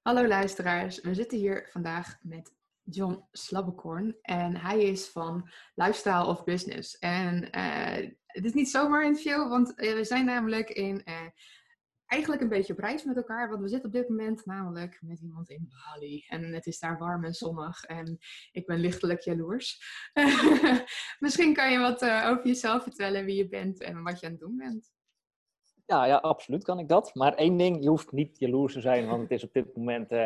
Hallo luisteraars, we zitten hier vandaag met John Slabbekorn en hij is van Lifestyle of Business. En uh, het is niet zomaar een interview, want uh, we zijn namelijk in uh, eigenlijk een beetje op reis met elkaar. Want we zitten op dit moment namelijk met iemand in Bali. En het is daar warm en zonnig. En ik ben lichtelijk jaloers. Misschien kan je wat over jezelf vertellen, wie je bent en wat je aan het doen bent. Ja, ja, absoluut kan ik dat. Maar één ding, je hoeft niet jaloers te zijn, want het is op dit moment... Uh,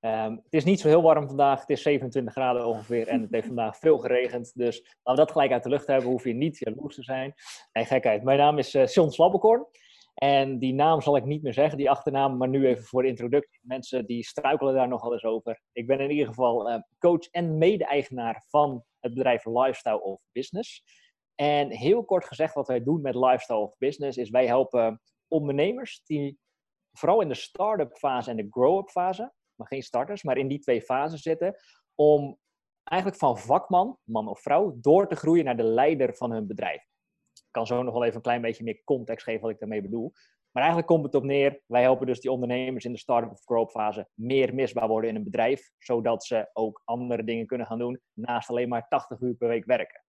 um, het is niet zo heel warm vandaag, het is 27 graden ongeveer en het heeft vandaag veel geregend. Dus laten we dat gelijk uit de lucht hebben, hoef je niet jaloers te zijn. Nee, gekheid. Mijn naam is uh, Sion Slabbekorn. En die naam zal ik niet meer zeggen, die achternaam, maar nu even voor de introductie. Mensen die struikelen daar nogal eens over. Ik ben in ieder geval uh, coach en mede-eigenaar van het bedrijf Lifestyle of Business. En heel kort gezegd, wat wij doen met Lifestyle of Business, is wij helpen ondernemers die vooral in de start-up fase en de grow-up fase, maar geen starters, maar in die twee fasen zitten, om eigenlijk van vakman, man of vrouw, door te groeien naar de leider van hun bedrijf. Ik kan zo nog wel even een klein beetje meer context geven wat ik daarmee bedoel. Maar eigenlijk komt het op neer, wij helpen dus die ondernemers in de start-up of grow-up fase meer misbaar worden in een bedrijf, zodat ze ook andere dingen kunnen gaan doen naast alleen maar 80 uur per week werken.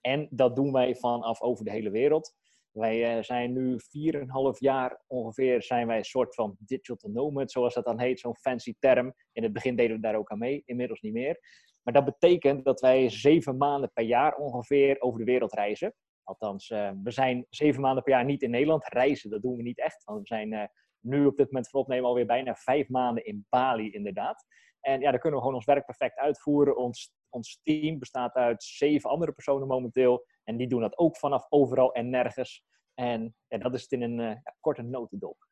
En dat doen wij vanaf over de hele wereld. Wij uh, zijn nu 4,5 jaar ongeveer, zijn wij een soort van digital nomad, zoals dat dan heet, zo'n fancy term. In het begin deden we daar ook aan mee, inmiddels niet meer. Maar dat betekent dat wij zeven maanden per jaar ongeveer over de wereld reizen. Althans, uh, we zijn zeven maanden per jaar niet in Nederland. Reizen, dat doen we niet echt. Want we zijn uh, nu op dit moment van opnemen alweer bijna vijf maanden in Bali, inderdaad. En ja, daar kunnen we gewoon ons werk perfect uitvoeren. Ons, ons team bestaat uit zeven andere personen momenteel. En die doen dat ook vanaf overal en nergens. En ja, dat is het in een ja, korte notendop.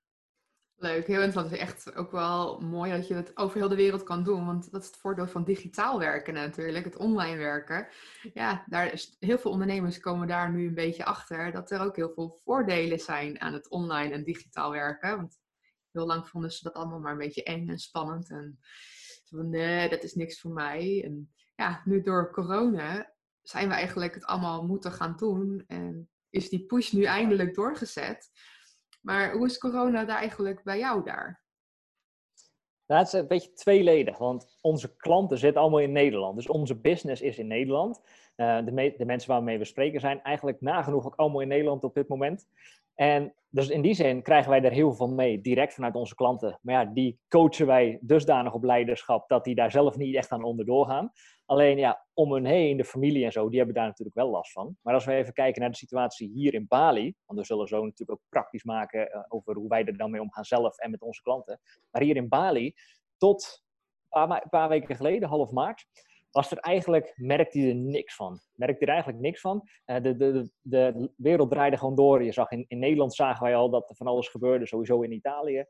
Leuk, heel interessant. Het is echt ook wel mooi dat je het over heel de wereld kan doen. Want dat is het voordeel van digitaal werken natuurlijk, het online werken. Ja, daar is, heel veel ondernemers komen daar nu een beetje achter dat er ook heel veel voordelen zijn aan het online en digitaal werken. Want heel lang vonden ze dat allemaal maar een beetje eng en spannend. En van nee, dat is niks voor mij. En ja, nu door corona zijn we eigenlijk het allemaal moeten gaan doen. En is die push nu eindelijk doorgezet. Maar hoe is corona daar eigenlijk bij jou daar? Nou, het is een beetje tweeledig, want onze klanten zitten allemaal in Nederland. Dus onze business is in Nederland. Uh, de, de, mensen waarmee we spreken zijn eigenlijk nagenoeg ook allemaal in Nederland op dit moment. En dus in die zin krijgen wij er heel veel mee, direct vanuit onze klanten. Maar ja, die coachen wij dusdanig op leiderschap dat die daar zelf niet echt aan onderdoor gaan. Alleen ja, om hun heen, de familie en zo, die hebben daar natuurlijk wel last van. Maar als we even kijken naar de situatie hier in Bali, want we zullen zo natuurlijk ook praktisch maken uh, over hoe wij er dan mee omgaan zelf en met onze klanten. Maar hier in Bali, tot een paar, paar weken geleden, half maart, was er eigenlijk, merkte hij er niks van. Merkte er eigenlijk niks van. Uh, de, de, de wereld draaide gewoon door. Je zag in, in Nederland zagen wij al dat er van alles gebeurde, sowieso in Italië.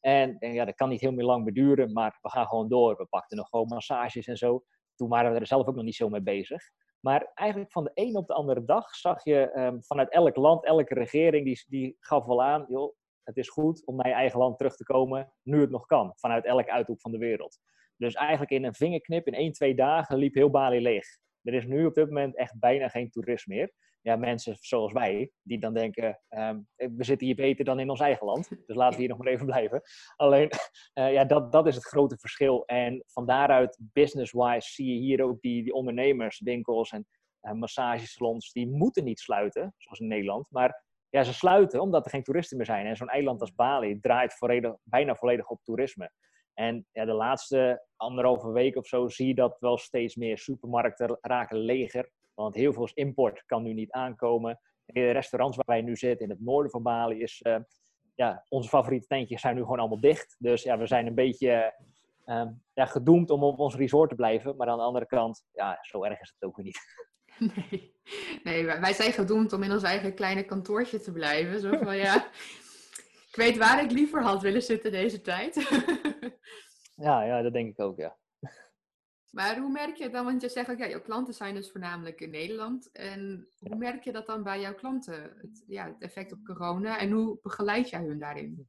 En, en, ja, dat kan niet heel meer lang meer duren, maar we gaan gewoon door. We pakten nog gewoon massages en zo. Toen waren we er zelf ook nog niet zo mee bezig. Maar eigenlijk van de een op de andere dag zag je um, vanuit elk land, elke regering, die, die gaf wel aan, joh, het is goed om naar je eigen land terug te komen, nu het nog kan, vanuit elke uithoek van de wereld. Dus eigenlijk in een vingerknip, in één, twee dagen, liep heel Bali leeg. Er is nu op dit moment echt bijna geen toerist meer. Ja, mensen zoals wij, die dan denken, um, we zitten hier beter dan in ons eigen land. Dus laten we hier nog maar even blijven. Alleen, uh, ja, dat, dat is het grote verschil. En van daaruit, business-wise, zie je hier ook die, die ondernemers, winkels en uh, massagesalons, die moeten niet sluiten, zoals in Nederland. Maar ja, ze sluiten omdat er geen toeristen meer zijn. En zo'n eiland als Bali draait volledig, bijna volledig op toerisme. En de laatste anderhalve week of zo zie je dat wel steeds meer supermarkten raken leger. Want heel veel import kan nu niet aankomen. De restaurants waar wij nu zitten in het noorden van Bali is... Uh, ja, onze favoriete tentjes zijn nu gewoon allemaal dicht. Dus ja, we zijn een beetje uh, ja, gedoemd om op ons resort te blijven. Maar aan de andere kant, ja, zo erg is het ook weer niet. Nee, nee wij zijn gedoemd om in ons eigen kleine kantoortje te blijven. Zo van ja, ik weet waar ik liever had willen zitten deze tijd. ja, ja, dat denk ik ook, ja. Maar hoe merk je dan, want je zegt ook, ja, jouw klanten zijn dus voornamelijk in Nederland. En hoe merk je dat dan bij jouw klanten, het, ja, het effect op corona? En hoe begeleid jij hun daarin?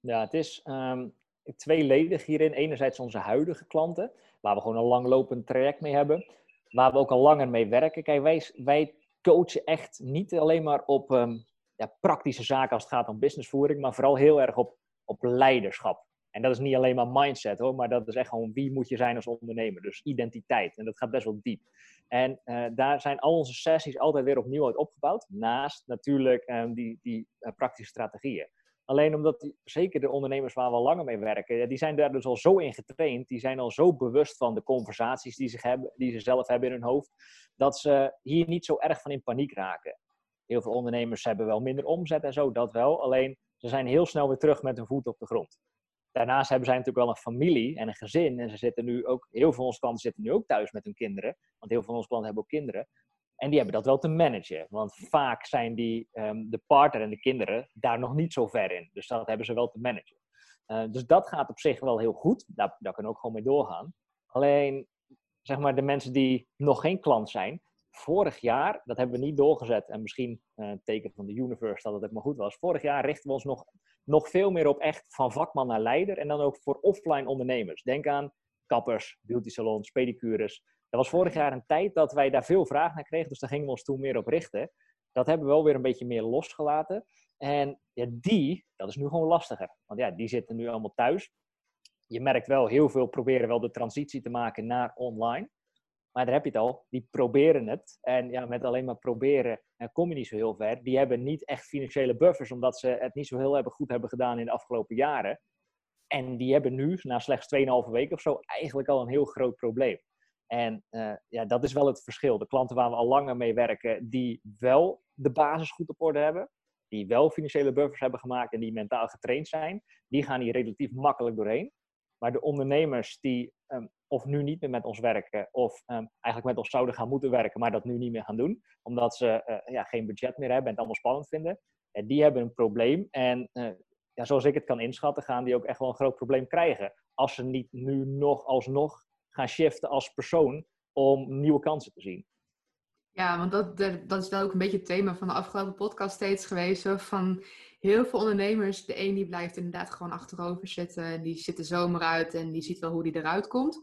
Ja, het is um, tweeledig hierin. Enerzijds onze huidige klanten, waar we gewoon een langlopend traject mee hebben. Waar we ook al langer mee werken. Kijk, wij, wij coachen echt niet alleen maar op um, ja, praktische zaken als het gaat om businessvoering, maar vooral heel erg op, op leiderschap. En dat is niet alleen maar mindset hoor, maar dat is echt gewoon wie moet je zijn als ondernemer. Dus identiteit. En dat gaat best wel diep. En uh, daar zijn al onze sessies altijd weer opnieuw uit opgebouwd. Naast natuurlijk um, die, die uh, praktische strategieën. Alleen omdat die, zeker de ondernemers waar we langer mee werken, die zijn daar dus al zo in getraind. Die zijn al zo bewust van de conversaties die ze, hebben, die ze zelf hebben in hun hoofd. Dat ze hier niet zo erg van in paniek raken. Heel veel ondernemers hebben wel minder omzet en zo, dat wel. Alleen ze zijn heel snel weer terug met hun voet op de grond. Daarnaast hebben zij natuurlijk wel een familie en een gezin. En ze zitten nu ook, heel veel van onze klanten zitten nu ook thuis met hun kinderen. Want heel veel van onze klanten hebben ook kinderen. En die hebben dat wel te managen. Want vaak zijn die, um, de partner en de kinderen daar nog niet zo ver in. Dus dat hebben ze wel te managen. Uh, dus dat gaat op zich wel heel goed. Daar, daar kunnen we ook gewoon mee doorgaan. Alleen, zeg maar, de mensen die nog geen klant zijn. Vorig jaar, dat hebben we niet doorgezet. En misschien een teken van de universe dat het ook maar goed was. Vorig jaar richten we ons nog, nog veel meer op echt van vakman naar leider. En dan ook voor offline ondernemers. Denk aan kappers, beauty salons, pedicures dat was vorig jaar een tijd dat wij daar veel vraag naar kregen, dus daar gingen we ons toen meer op richten. Dat hebben we wel weer een beetje meer losgelaten. En ja, die, dat is nu gewoon lastiger. Want ja, die zitten nu allemaal thuis. Je merkt wel, heel veel proberen wel de transitie te maken naar online. Maar daar heb je het al, die proberen het. En ja, met alleen maar proberen eh, kom je niet zo heel ver. Die hebben niet echt financiële buffers, omdat ze het niet zo heel hebben goed hebben gedaan in de afgelopen jaren. En die hebben nu, na slechts 2,5 weken of zo, eigenlijk al een heel groot probleem. En uh, ja, dat is wel het verschil. De klanten waar we al langer mee werken, die wel de basis goed op orde hebben, die wel financiële buffers hebben gemaakt en die mentaal getraind zijn, die gaan hier relatief makkelijk doorheen. Maar de ondernemers die um, of nu niet meer met ons werken, of um, eigenlijk met ons zouden gaan moeten werken, maar dat nu niet meer gaan doen, omdat ze uh, ja, geen budget meer hebben en het allemaal spannend vinden, uh, die hebben een probleem. En ja, zoals ik het kan inschatten, gaan die ook echt wel een groot probleem krijgen. Als ze niet nu nog alsnog gaan shiften als persoon om nieuwe kansen te zien. Ja, want dat, dat is wel ook een beetje het thema van de afgelopen podcast steeds geweest. Van heel veel ondernemers, de een die blijft inderdaad gewoon achterover zitten. Die zit de zomer uit en die ziet wel hoe die eruit komt.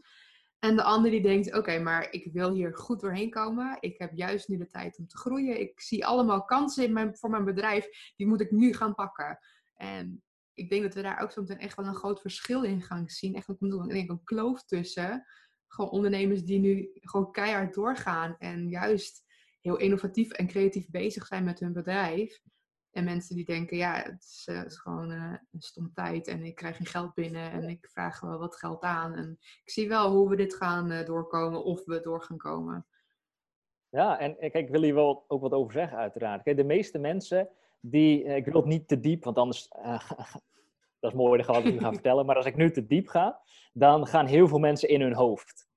En de ander die denkt, oké, maar ik wil hier goed doorheen komen. Ik heb juist nu de tijd om te groeien. Ik zie allemaal kansen in mijn, voor mijn bedrijf. Die moet ik nu gaan pakken. En ik denk dat we daar ook zo meteen echt wel een groot verschil in gaan zien. Echt een, een kloof tussen gewoon ondernemers die nu gewoon keihard doorgaan en juist heel innovatief en creatief bezig zijn met hun bedrijf. En mensen die denken, ja, het is, uh, het is gewoon uh, een stom tijd en ik krijg geen geld binnen en ik vraag wel wat geld aan. En ik zie wel hoe we dit gaan uh, doorkomen of we door gaan komen. Ja, en kijk, ik wil hier wel ook wat over zeggen uiteraard. Kijk, de meeste mensen die, ik wil het niet te diep, want anders dat is mooi, dat ga ik nu gaan vertellen. Maar als ik nu te diep ga, dan gaan heel veel mensen in hun hoofd.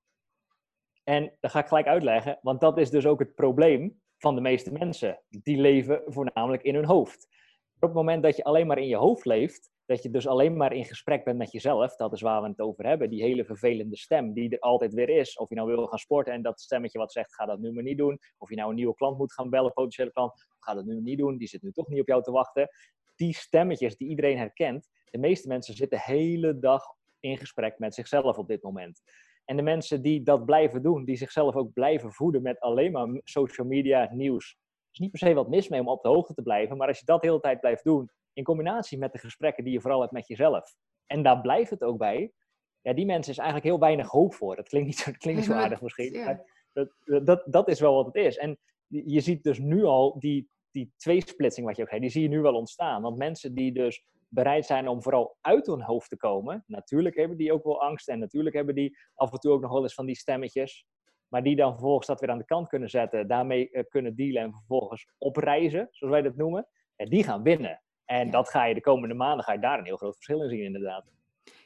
En dat ga ik gelijk uitleggen, want dat is dus ook het probleem van de meeste mensen. Die leven voornamelijk in hun hoofd. Op het moment dat je alleen maar in je hoofd leeft, dat je dus alleen maar in gesprek bent met jezelf, dat is waar we het over hebben, die hele vervelende stem die er altijd weer is. Of je nou wil gaan sporten en dat stemmetje wat zegt, ga dat nu maar niet doen. Of je nou een nieuwe klant moet gaan bellen, potentiële klant, ga dat nu niet doen, die zit nu toch niet op jou te wachten. Die stemmetjes die iedereen herkent, de meeste mensen zitten de hele dag in gesprek met zichzelf op dit moment. En de mensen die dat blijven doen, die zichzelf ook blijven voeden met alleen maar social media nieuws. Er is niet per se wat mis mee om op de hoogte te blijven, maar als je dat de hele tijd blijft doen, in combinatie met de gesprekken die je vooral hebt met jezelf, en daar blijft het ook bij, ja, die mensen is eigenlijk heel weinig hoop voor. Dat klinkt niet zo, dat klinkt niet zo aardig misschien. Dat, dat, dat is wel wat het is. En je ziet dus nu al die, die tweesplitsing, wat je ook zei, die zie je nu wel ontstaan. Want mensen die dus bereid zijn om vooral uit hun hoofd te komen. Natuurlijk hebben die ook wel angst en natuurlijk hebben die af en toe ook nog wel eens van die stemmetjes. Maar die dan vervolgens dat weer aan de kant kunnen zetten, daarmee uh, kunnen dealen en vervolgens opreizen, zoals wij dat noemen. En die gaan winnen. En dat ga je de komende maanden, ga je daar een heel groot verschil in zien inderdaad.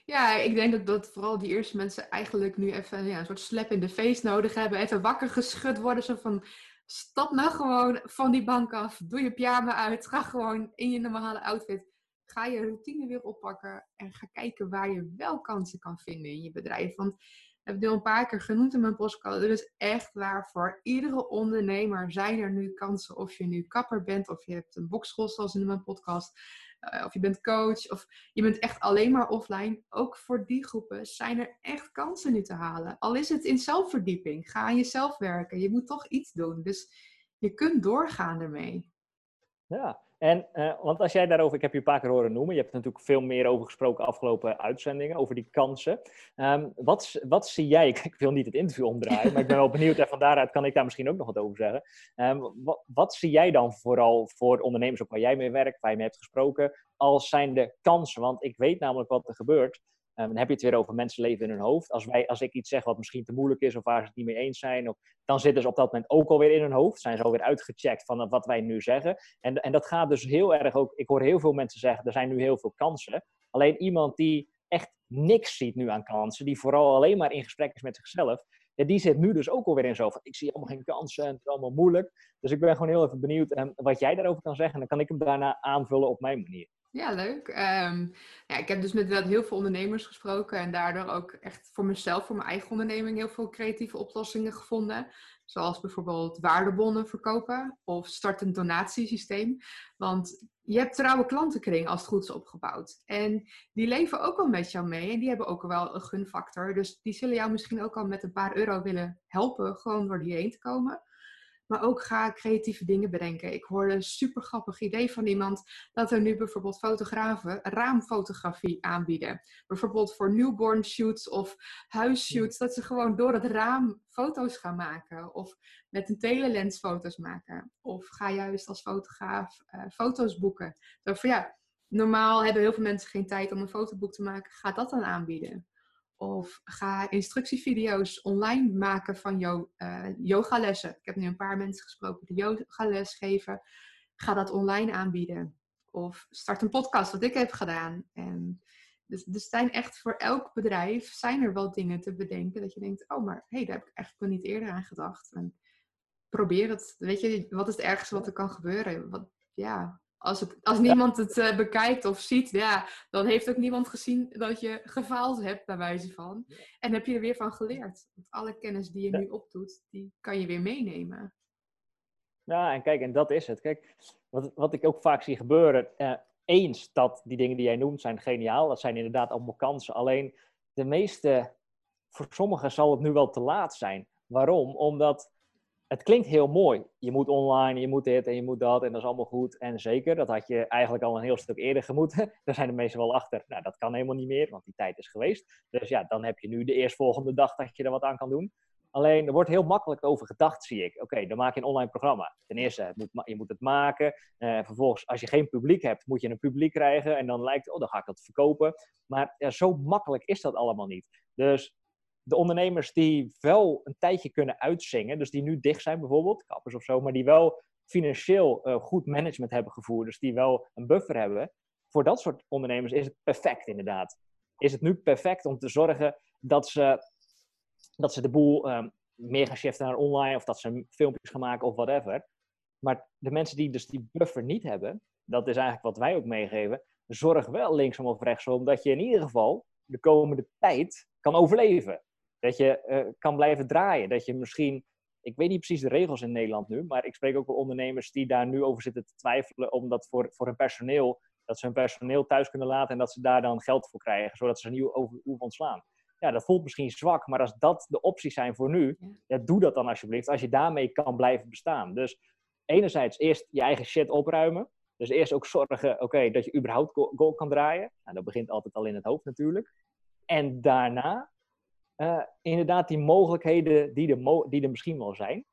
Ja, ik denk dat, dat vooral die eerste mensen eigenlijk nu even ja, een soort slap in de face nodig hebben. Even wakker geschud worden. Zo van, stap nou gewoon van die bank af. Doe je pyjama uit. Ga gewoon in je normale outfit ga je routine weer oppakken en ga kijken waar je wel kansen kan vinden in je bedrijf. Want ik heb het nu een paar keer genoemd in mijn postcode. Er is echt waar voor iedere ondernemer zijn er nu kansen. Of je nu kapper bent, of je hebt een bokschool zoals in mijn podcast. Uh, of je bent coach, of je bent echt alleen maar offline. Ook voor die groepen zijn er echt kansen nu te halen. Al is het in zelfverdieping. Ga aan jezelf werken. Je moet toch iets doen. Dus je kunt doorgaan ermee. Ja, En, uh, want als jij daarover, ik heb je een paar keer horen noemen, je hebt er natuurlijk veel meer over gesproken afgelopen uitzendingen, over die kansen. Um, wat, wat zie jij, ik wil niet het interview omdraaien, maar ik ben wel benieuwd en van daaruit kan ik daar misschien ook nog wat over zeggen. Um, wat, wat, zie jij dan vooral voor ondernemers ook waar jij mee werkt, waar je mee hebt gesproken, als zijn de kansen? Want ik weet namelijk wat er gebeurt. Um, dan heb je het weer over mensen leven in hun hoofd. Als, wij, als ik iets zeg wat misschien te moeilijk is of waar ze het niet mee eens zijn, of, dan zitten ze op dat moment ook alweer in hun hoofd. Zijn ze alweer uitgecheckt van wat wij nu zeggen. En, en dat gaat dus heel erg ook. Ik hoor heel veel mensen zeggen: er zijn nu heel veel kansen. Alleen iemand die echt niks ziet nu aan kansen, die vooral alleen maar in gesprek is met zichzelf, die zit nu dus ook alweer in zo van: ik zie allemaal geen kansen en het is allemaal moeilijk. Dus ik ben gewoon heel even benieuwd um, wat jij daarover kan zeggen. En dan kan ik hem daarna aanvullen op mijn manier. Ja, leuk. Um, ja, ik heb dus met heel veel ondernemers gesproken en daardoor ook echt voor mezelf, voor mijn eigen onderneming, heel veel creatieve oplossingen gevonden. Zoals bijvoorbeeld waardebonnen verkopen of start een donatiesysteem. Want je hebt trouwe klantenkring als het goed is opgebouwd. En die leven ook al met jou mee en die hebben ook wel een gunfactor. Dus die zullen jou misschien ook al met een paar euro willen helpen, gewoon door die heen te komen. Maar ook ga creatieve dingen bedenken. Ik hoorde een super grappig idee van iemand dat er nu bijvoorbeeld fotografen raamfotografie aanbieden. Bijvoorbeeld voor newborn shoots of huisshoots. Dat ze gewoon door het raam foto's gaan maken. Of met een telelens foto's maken. Of ga juist als fotograaf uh, foto's boeken. Zo van ja, normaal hebben heel veel mensen geen tijd om een fotoboek te maken. Ga dat dan aanbieden. Of ga instructievideo's online maken van jouw uh, yogalessen. Ik heb nu een paar mensen gesproken die yogales geven. Ga dat online aanbieden. Of start een podcast, wat ik heb gedaan. En dus er zijn echt voor elk bedrijf zijn er wel dingen te bedenken. Dat je denkt, oh, maar hé, hey, daar heb ik eigenlijk nog niet eerder aan gedacht. En probeer het. Weet je, wat is het ergste wat er kan gebeuren? Wat, ja, als, het, als niemand het uh, bekijkt of ziet, ja, dan heeft ook niemand gezien dat je gefaald hebt, bij wijze van. En heb je er weer van geleerd. Want alle kennis die je nu opdoet, die kan je weer meenemen. Ja, en kijk, en dat is het. Kijk, wat, wat ik ook vaak zie gebeuren, uh, eens dat die dingen die jij noemt zijn geniaal. Dat zijn inderdaad allemaal kansen. Alleen de meeste, voor sommigen zal het nu wel te laat zijn. Waarom? Omdat het klinkt heel mooi. Je moet online, je moet dit en je moet dat en dat is allemaal goed. En zeker, dat had je eigenlijk al een heel stuk eerder gemoeten. Daar zijn de meesten wel achter. Nou, dat kan helemaal niet meer, want die tijd is geweest. Dus ja, dan heb je nu de eerstvolgende dag dat je er wat aan kan doen. Alleen, er wordt heel makkelijk over gedacht, zie ik. Oké, dan maak je een online programma. Ten eerste, moet, je moet het maken. Uh, vervolgens, als je geen publiek hebt, moet je een publiek krijgen. En dan lijkt, oh, dan ga ik dat verkopen. Maar ja, zo makkelijk is dat allemaal niet. Dus de ondernemers die wel een tijdje kunnen uitzingen, dus die nu dicht zijn bijvoorbeeld, kappers of zo, maar die wel financieel uh, goed management hebben gevoerd, dus die wel een buffer hebben, voor dat soort ondernemers is het perfect inderdaad. Is het nu perfect om te zorgen dat ze, dat ze de boel um, meer gaan shiften naar online of dat ze filmpjes gaan maken of whatever. Maar de mensen die dus die buffer niet hebben, dat is eigenlijk wat wij ook meegeven, zorg wel linksom of rechtsom dat je in ieder geval de komende tijd kan overleven. Dat je uh, kan blijven draaien. Dat je misschien, ik weet niet precies de regels in Nederland nu, maar ik spreek ook wel ondernemers die daar nu over zitten te twijfelen, omdat voor, voor hun personeel, dat ze hun personeel thuis kunnen laten en dat ze daar dan geld voor krijgen, zodat ze nieuw over ontslaan. Ja, dat voelt misschien zwak, maar als dat de opties zijn voor nu, ja. doe dat dan alsjeblieft, als je daarmee kan blijven bestaan. Dus enerzijds eerst je eigen shit opruimen. Dus eerst ook zorgen, oké, dat je überhaupt goal kan draaien. Nou, dat begint altijd al in het hoofd natuurlijk. En daarna uh, inderdaad die mogelijkheden die er, die er misschien wel zijn,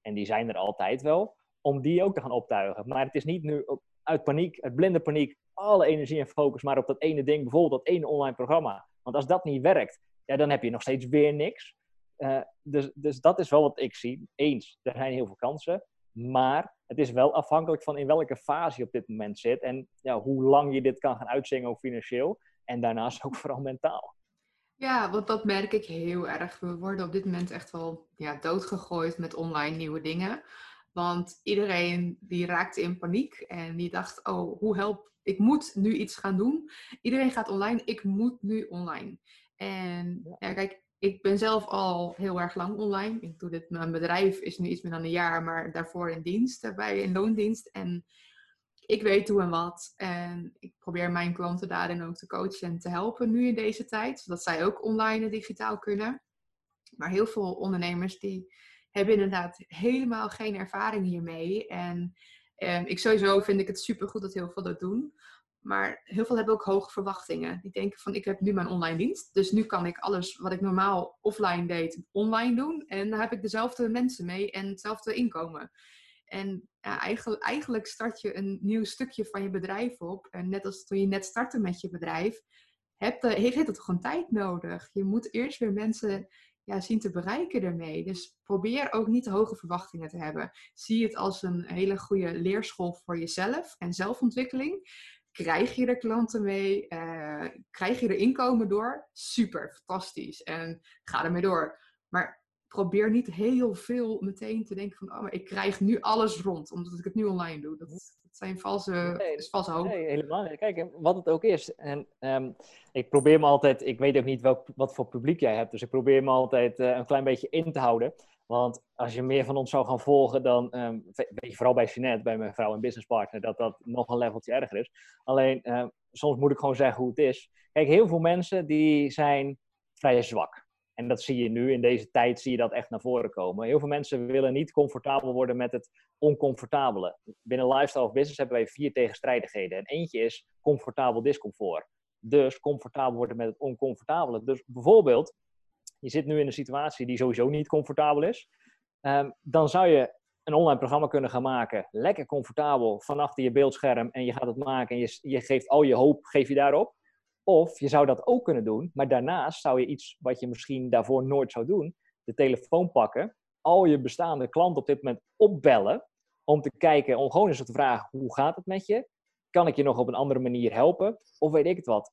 en die zijn er altijd wel, om die ook te gaan optuigen. Maar het is niet nu uit paniek, uit blinde paniek, alle energie en focus maar op dat ene ding, bijvoorbeeld dat ene online programma. Want als dat niet werkt, ja, dan heb je nog steeds weer niks. Uh, dus, dus dat is wel wat ik zie. Eens, er zijn heel veel kansen. Maar het is wel afhankelijk van in welke fase je op dit moment zit. En ja, hoe lang je dit kan gaan uitzingen, ook financieel. En daarnaast ook vooral mentaal. Ja, want dat merk ik heel erg. We worden op dit moment echt wel ja, doodgegooid met online nieuwe dingen. Want iedereen die raakte in paniek en die dacht, oh, hoe help, ik moet nu iets gaan doen. Iedereen gaat online, ik moet nu online. En ja, kijk, ik ben zelf al heel erg lang online. Ik doe dit, mijn bedrijf is nu iets meer dan een jaar, maar daarvoor in dienst, bij in loondienst. En ik weet hoe en wat. En ik probeer mijn klanten daarin ook te coachen en te helpen nu in deze tijd. Zodat zij ook online en digitaal kunnen. Maar heel veel ondernemers die hebben inderdaad helemaal geen ervaring hiermee. En En ik sowieso vind ik het supergoed dat heel veel dat doen. Maar heel veel hebben ook hoge verwachtingen. Die denken van ik heb nu mijn online dienst. Dus nu kan ik alles wat ik normaal offline deed online doen. En dan heb ik dezelfde mensen mee en hetzelfde inkomen. En eigenlijk, eigenlijk start je een nieuw stukje van je bedrijf op. En net als toen je net startte met je bedrijf, heb de, heeft het gewoon tijd nodig. Je moet eerst weer mensen ja, zien te bereiken ermee. Dus probeer ook niet hoge verwachtingen te hebben. Zie het als een hele goede leerschool voor jezelf en zelfontwikkeling. Krijg je er klanten mee? Uh, krijg je er inkomen door? Super, fantastisch. En ga ermee door. Maar probeer niet heel veel meteen te denken van, oh, maar ik krijg nu alles rond, omdat ik het nu online doe. Dat, dat zijn valse, nee, is valse hoop. Nee, helemaal niet. Kijk, wat het ook is. En um, ik probeer me altijd, ik weet ook niet welk, wat voor publiek jij hebt, dus ik probeer me altijd uh, een klein beetje in te houden. Want als je meer van ons zou gaan volgen, dan um, weet je vooral bij Jeanette, bij mijn vrouw en businesspartner, dat dat nog een leveltje erger is. Alleen, um, soms moet ik gewoon zeggen hoe het is. Kijk, heel veel mensen die zijn vrij zwak. En dat zie je nu, in deze tijd zie je dat echt naar voren komen. Heel veel mensen willen niet comfortabel worden met het oncomfortabele. Binnen lifestyle of business hebben wij vier tegenstrijdigheden. En eentje is comfortabel discomfort. Dus comfortabel worden met het oncomfortabele. Dus bijvoorbeeld, je zit nu in een situatie die sowieso niet comfortabel is. Um, dan zou je een online programma kunnen gaan maken. Lekker comfortabel, van achter je beeldscherm. En je gaat het maken en je, je geeft al je hoop, geef je daarop. Of je zou dat ook kunnen doen, maar daarnaast zou je iets wat je misschien daarvoor nooit zou doen, de telefoon pakken, al je bestaande klanten op dit moment opbellen, om te kijken, om gewoon eens te vragen, hoe gaat het met je? Kan ik je nog op een andere manier helpen? Of weet ik het wat?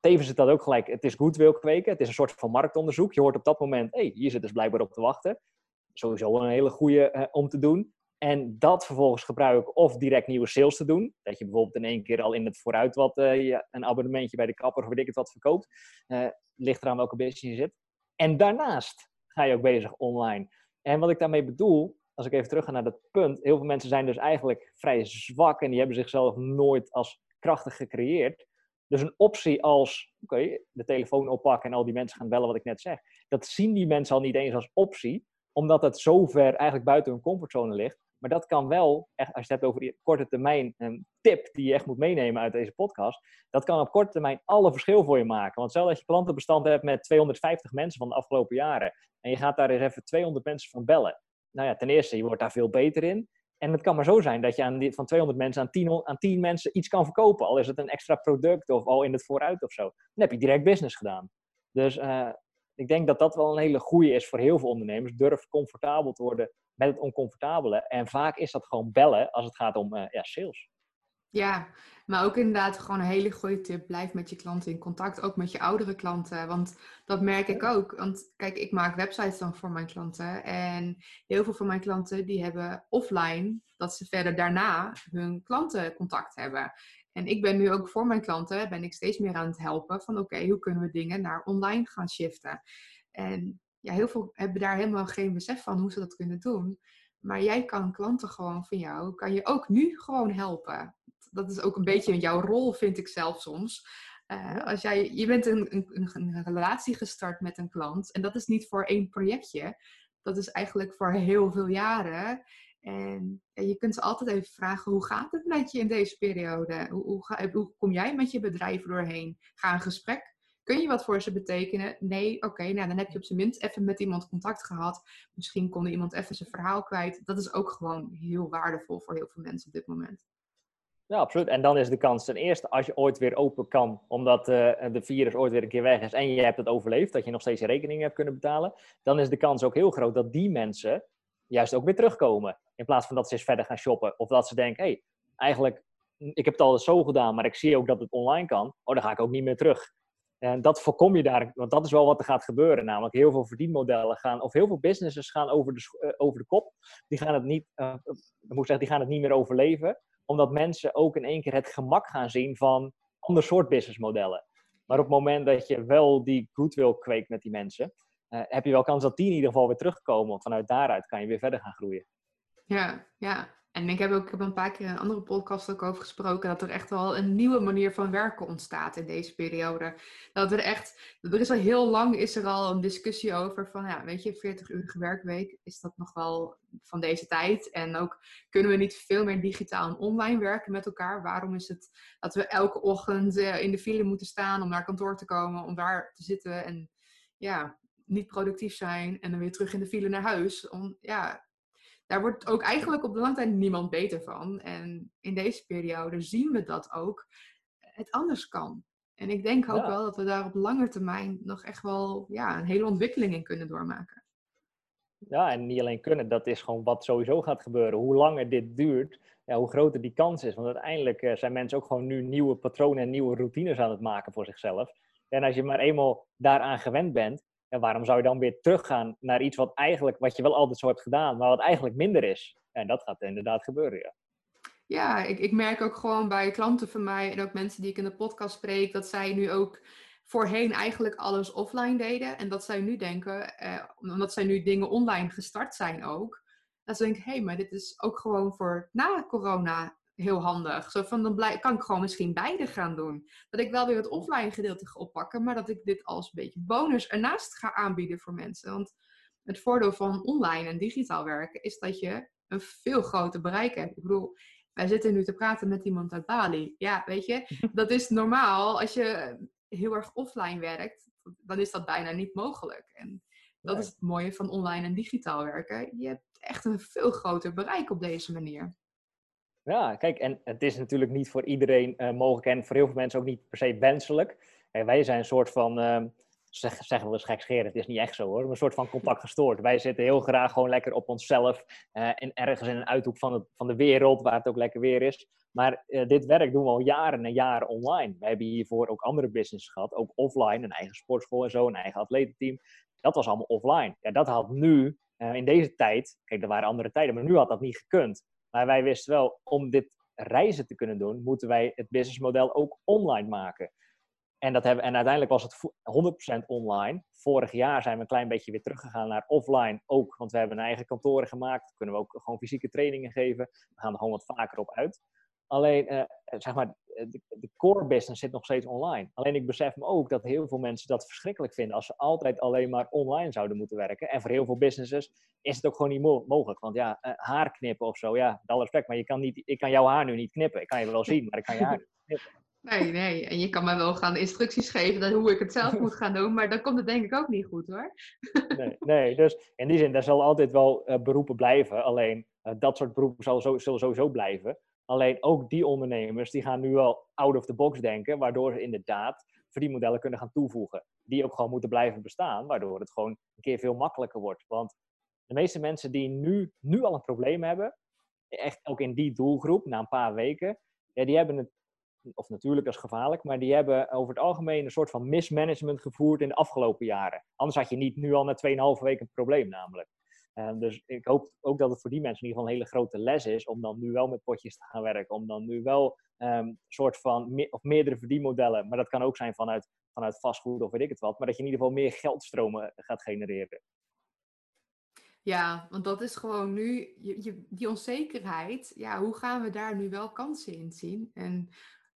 Tevens is dat ook gelijk, het is goed wil kweken, het is een soort van marktonderzoek. Je hoort op dat moment, hé, hey, hier zit dus blijkbaar op te wachten. Sowieso een hele goede uh, om te doen. En dat vervolgens gebruiken of direct nieuwe sales te doen. Dat je bijvoorbeeld in één keer al in het vooruit wat uh, een abonnementje bij de kapper of weet ik het wat verkoopt. Uh, ligt eraan welke business je zit. En daarnaast ga je ook bezig online. En wat ik daarmee bedoel, als ik even terug ga naar dat punt. Heel veel mensen zijn dus eigenlijk vrij zwak en die hebben zichzelf nooit als krachtig gecreëerd. Dus een optie als, oké, de telefoon oppakken en al die mensen gaan bellen wat ik net zeg. Dat zien die mensen al niet eens als optie omdat het zo ver eigenlijk buiten hun comfortzone ligt. Maar dat kan wel, echt, als je het hebt over die korte termijn een tip die je echt moet meenemen uit deze podcast. Dat kan op korte termijn alle verschil voor je maken. Want stel dat je klantenbestand hebt met 250 mensen van de afgelopen jaren. En je gaat daar eens even 200 mensen van bellen. Nou ja, ten eerste, je wordt daar veel beter in. En het kan maar zo zijn dat je aan die, van 200 mensen aan 10, aan 10 mensen iets kan verkopen. Al is het een extra product of al in het vooruit of zo. Dan heb je direct business gedaan. Dus uh, ik denk dat dat wel een hele goede is voor heel veel ondernemers. Durf comfortabel te worden met het oncomfortabele. En vaak is dat gewoon bellen als het gaat om uh, ja, sales. Ja, maar ook inderdaad gewoon een hele goede tip. Blijf met je klanten in contact, ook met je oudere klanten. Want dat merk ik ook. Want kijk, ik maak websites dan voor mijn klanten. En heel veel van mijn klanten die hebben offline dat ze verder daarna hun klantencontact hebben. En ik ben nu ook voor mijn klanten, ben ik steeds meer aan het helpen van oké, hoe kunnen we dingen naar online gaan shiften. En ja, heel veel hebben daar helemaal geen besef van hoe ze dat kunnen doen. Maar jij kan klanten gewoon van jou, kan je ook nu gewoon helpen. Dat is ook een beetje jouw rol, vind ik zelf soms. Uh, als jij, je bent een, een, een, relatie gestart met een klant en dat is niet voor één projectje. Dat is eigenlijk voor heel veel jaren. En je kunt ze altijd even vragen, hoe gaat het met je in deze periode? Hoe, hoe, kom jij met je bedrijf doorheen? Ga een gesprek. Kun je wat voor ze betekenen? Nee, oké, nou dan heb je op zijn minst even met iemand contact gehad. Misschien kon iemand even zijn verhaal kwijt. Dat is ook gewoon heel waardevol voor heel veel mensen op dit moment. Ja, absoluut. En dan is de kans ten eerste, als je ooit weer open kan, omdat uh, de virus ooit weer een keer weg is en je hebt het overleefd, dat je nog steeds je rekening hebt kunnen betalen, dan is de kans ook heel groot dat die mensen juist ook weer terugkomen. In plaats van dat ze eens verder gaan shoppen. Of dat ze denken, hé, hey, eigenlijk, ik heb het al zo gedaan, maar ik zie ook dat het online kan. Oh, dan ga ik ook niet meer terug. En dat voorkom je daar, want dat is wel wat er gaat gebeuren. Namelijk heel veel verdienmodellen gaan, of heel veel businesses gaan over de, uh, over de kop. Die gaan, het niet, uh, moet zeggen, die gaan het niet meer overleven. Omdat mensen ook in één keer het gemak gaan zien van ander soort businessmodellen. Maar op het moment dat je wel die goodwill kweekt met die mensen, uh, heb je wel kans dat die in ieder geval weer terugkomen. Want vanuit daaruit kan je weer verder gaan groeien. Ja, ja. En ik heb ook ik heb een paar keer in een andere podcast ook over gesproken dat er echt wel een nieuwe manier van werken ontstaat in deze periode. Dat er echt, er is al heel lang is er al een discussie over van, ja, weet je, 40-urige werkweek, is dat nog wel van deze tijd? En ook kunnen we niet veel meer digitaal en online werken met elkaar? Waarom is het dat we elke ochtend eh, in de file moeten staan om naar kantoor te komen, om daar te zitten en ja, niet productief zijn en dan weer terug in de file naar huis? Om, ja, daar wordt ook eigenlijk op de lange termijn niemand beter van. En in deze periode zien we dat ook het anders kan. En ik denk ook wel dat we daar op lange termijn nog echt wel ja, een hele ontwikkeling in kunnen doormaken. Ja, en niet alleen kunnen, dat is gewoon wat sowieso gaat gebeuren. Hoe langer dit duurt, ja, hoe groter die kans is. Want uiteindelijk eh, zijn mensen ook gewoon nu nieuwe patronen en nieuwe routines aan het maken voor zichzelf. En als je maar eenmaal daaraan gewend bent, en waarom zou je dan weer teruggaan naar iets wat eigenlijk, wat je wel altijd zo hebt gedaan, maar wat eigenlijk minder is? En dat gaat inderdaad gebeuren, ja. Ja, ik, ik merk ook gewoon bij klanten van mij en ook mensen die ik in de podcast spreek, dat zij nu ook voorheen eigenlijk alles offline deden. En dat zij nu denken, eh, omdat zij nu dingen online gestart zijn ook, dat ze denken, hé, hey, maar dit is ook gewoon voor na corona heel handig. Zo van, dan blij, kan ik gewoon misschien beide gaan doen. Dat ik wel weer het offline gedeelte ga oppakken, maar dat ik dit als een beetje bonus ernaast ga aanbieden voor mensen. Want het voordeel van online en digitaal werken is dat je een veel groter bereik hebt. Ik bedoel, wij zitten nu te praten met iemand uit Bali. Ja, weet je, dat is normaal. Als je heel erg offline werkt, dan is dat bijna niet mogelijk. En dat is het mooie van online en digitaal werken. Je hebt echt een veel groter bereik op deze manier. Ja, kijk, en het is natuurlijk niet voor iedereen uh, mogelijk en voor heel veel mensen ook niet per se wenselijk. En wij zijn een soort van, zeg, zeggen we eens gekscheren, het is niet echt zo hoor, een soort van contact gestoord. Wij zitten heel graag gewoon lekker op onszelf uh, en ergens in een uithoek van, van de wereld waar het ook lekker weer is. Maar dit werk doen we al jaren en jaren online. We hebben hiervoor ook andere businesses gehad, ook offline, een eigen sportschool en zo, een eigen atletenteam. Dat was allemaal offline. Ja, dat had nu, in deze tijd, kijk, er waren andere tijden, maar nu had dat niet gekund. Maar wij wisten wel, om dit reizen te kunnen doen, moeten wij het businessmodel ook online maken. En, dat hebben, en uiteindelijk was het 100% online. Vorig jaar zijn we een klein beetje weer teruggegaan naar offline ook. Want we hebben een eigen kantoren gemaakt. Kunnen we ook gewoon fysieke trainingen geven. We gaan er gewoon wat vaker op uit. Alleen, uh, zeg maar, de, de, core business zit nog steeds online. Alleen ik besef me ook dat heel veel mensen dat verschrikkelijk vinden als ze altijd alleen maar online zouden moeten werken. En voor heel veel businesses is het ook gewoon niet mo mogelijk. Want ja, uh, haar knippen of zo, ja, met alle respect, maar je kan niet, ik kan jouw haar nu niet knippen. Ik kan je wel zien, maar ik kan je haar niet knippen. Nee, nee. En je kan mij wel gaan instructies geven dat hoe ik het zelf moet gaan doen, maar dan komt het denk ik ook niet goed hoor. Nee, nee dus in die zin, daar zal altijd wel uh, beroepen blijven. Alleen dat soort beroepen zal zo, zullen sowieso blijven. Alleen ook die ondernemers die gaan nu wel out of the box denken, waardoor ze inderdaad verdienmodellen kunnen gaan toevoegen. Die ook gewoon moeten blijven bestaan, waardoor het gewoon een keer veel makkelijker wordt. Want de meeste mensen die nu, nu al een probleem hebben, echt ook in die doelgroep, na een paar weken, die hebben het, of natuurlijk als gevaarlijk, maar die hebben over het algemeen een soort van mismanagement gevoerd in de afgelopen jaren. Anders had je niet nu al na 2,5 weken een probleem namelijk. Um, dus ik hoop ook dat het voor die mensen in ieder geval een hele grote les is om dan nu wel met potjes te gaan werken. Om dan nu wel um, soort van of meerdere verdienmodellen, maar dat kan ook zijn vanuit, vanuit vastgoed of weet ik het wat, maar dat je in ieder geval meer geldstromen gaat genereren. Ja, want dat is gewoon nu, die onzekerheid, ja, hoe gaan we daar nu wel kansen in zien? En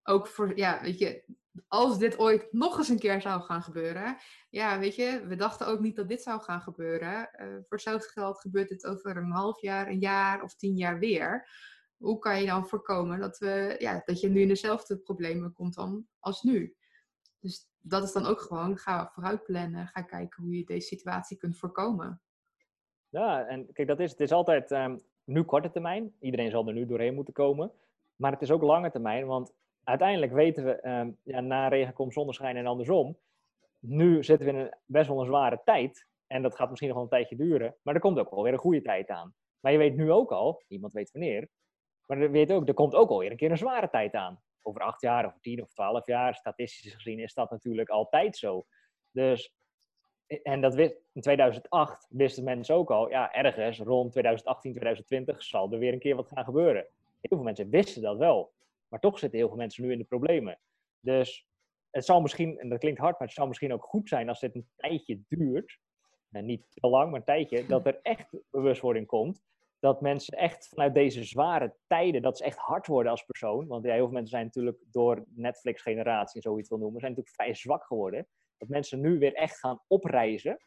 ook voor, ja, weet je, als dit ooit nog eens een keer zou gaan gebeuren. Ja, weet je, we dachten ook niet dat dit zou gaan gebeuren. Uh, voor hetzelfde geld gebeurt dit over een half jaar, een jaar of tien jaar weer. Hoe kan je dan voorkomen dat, we, ja, dat je nu in dezelfde problemen komt dan als nu? Dus dat is dan ook gewoon, ga vooruit plannen. Ga kijken hoe je deze situatie kunt voorkomen. Ja, en kijk, dat is, het is altijd um, nu korte termijn. Iedereen zal er nu doorheen moeten komen. Maar het is ook lange termijn, want uiteindelijk weten we, um, ja, na regen komt zonneschijn en andersom. Nu zitten we in een best wel een zware tijd. En dat gaat misschien nog wel een tijdje duren. Maar er komt ook alweer een goede tijd aan. Maar je weet nu ook al, niemand weet wanneer. Maar je weet ook, er komt ook alweer een keer een zware tijd aan. Over acht jaar of tien of twaalf jaar, statistisch gezien, is dat natuurlijk altijd zo. Dus, en dat in 2008 wisten mensen ook al, ja, ergens rond 2018, 2020 zal er weer een keer wat gaan gebeuren. Heel veel mensen wisten dat wel. Maar toch zitten heel veel mensen nu in de problemen. Dus het zou misschien, en dat klinkt hard, maar het zou misschien ook goed zijn als dit een tijdje duurt. En niet te lang, maar een tijdje, dat er echt bewustwording komt. dat mensen echt vanuit deze zware tijden, dat ze echt hard worden als persoon. Want ja, heel veel mensen zijn natuurlijk door Netflix-generatie, zo je het wil noemen, zijn natuurlijk vrij zwak geworden. Dat mensen nu weer echt gaan opreizen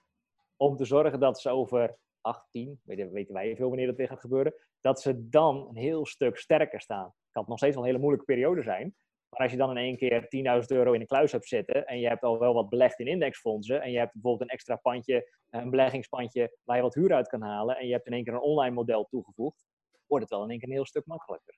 om te zorgen dat ze over 18, weten, weten wij veel wanneer dat weer gaat gebeuren, dat ze dan een heel stuk sterker staan. Het kan nog steeds wel een hele moeilijke periode zijn. Maar als je dan in één keer 10.000 euro in de kluis hebt zitten en je hebt al wel wat belegd in indexfondsen en je hebt bijvoorbeeld een extra pandje, een beleggingspandje waar je wat huur uit kan halen en je hebt in één keer een online model toegevoegd, wordt het wel in één keer een heel stuk makkelijker.